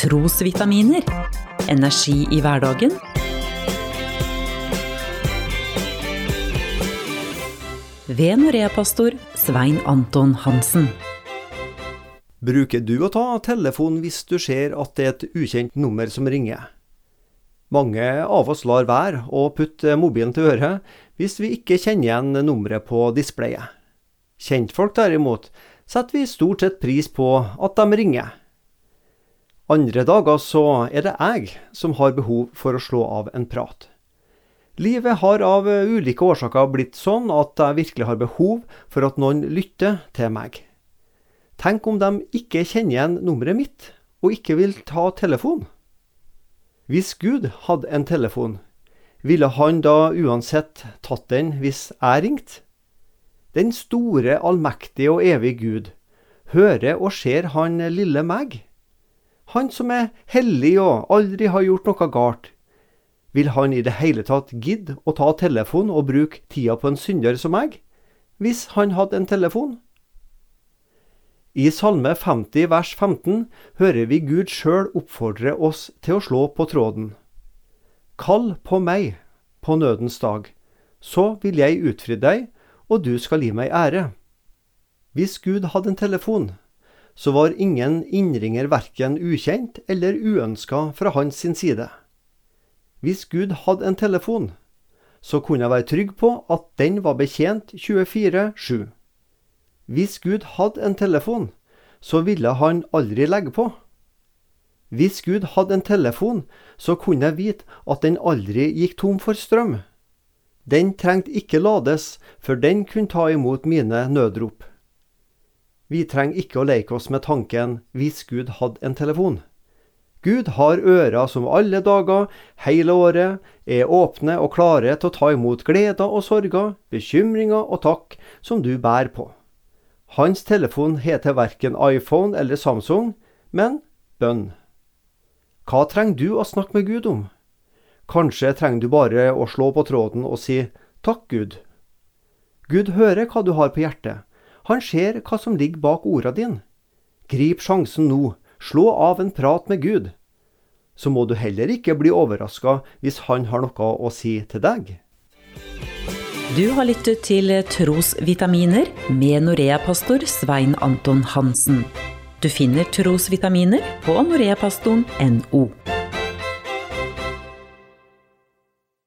Trosvitaminer. Energi i hverdagen. Ved Norea-pastor Svein Anton Hansen. Bruker du å ta telefonen hvis du ser at det er et ukjent nummer som ringer? Mange av oss lar være å putte mobilen til øret hvis vi ikke kjenner igjen nummeret på displayet. Kjentfolk derimot setter vi stort sett pris på at de ringer. Andre dager så er det jeg som har behov for å slå av en prat. Livet har av ulike årsaker blitt sånn at jeg virkelig har behov for at noen lytter til meg. Tenk om de ikke kjenner igjen nummeret mitt, og ikke vil ta telefonen? Hvis Gud hadde en telefon, ville han da uansett tatt den hvis jeg ringte? Den store, allmektige og evige Gud, hører og ser han lille meg? Han som er hellig og aldri har gjort noe galt. Vil han i det hele tatt gidde å ta telefonen og bruke tida på en synder som meg, hvis han hadde en telefon? I Salme 50 vers 15 hører vi Gud sjøl oppfordre oss til å slå på tråden. Kall på meg på nødens dag, så vil jeg utfri deg, og du skal gi meg ære. Hvis Gud hadde en telefon, så var ingen innringer verken ukjent eller uønska fra hans sin side. Hvis Gud hadde en telefon, så kunne jeg være trygg på at den var betjent 24-7. Hvis Gud hadde en telefon, så ville han aldri legge på. Hvis Gud hadde en telefon, så kunne jeg vite at den aldri gikk tom for strøm. Den trengte ikke lades, for den kunne ta imot mine nødrop. Vi trenger ikke å leke oss med tanken hvis Gud hadde en telefon. Gud har ører som alle dager, hele året, er åpne og klare til å ta imot gleder og sorger, bekymringer og takk som du bærer på. Hans telefon heter verken iPhone eller Samsung, men bønn. Hva trenger du å snakke med Gud om? Kanskje trenger du bare å slå på tråden og si takk, Gud. Gud hører hva du har på hjertet. Han ser hva som ligger bak orda dine. Grip sjansen nå, slå av en prat med Gud. Så må du heller ikke bli overraska hvis han har noe å si til deg. Du har lyttet til Trosvitaminer med Norea-pastor Svein Anton Hansen. Du finner trosvitaminer på noreapastoren.no.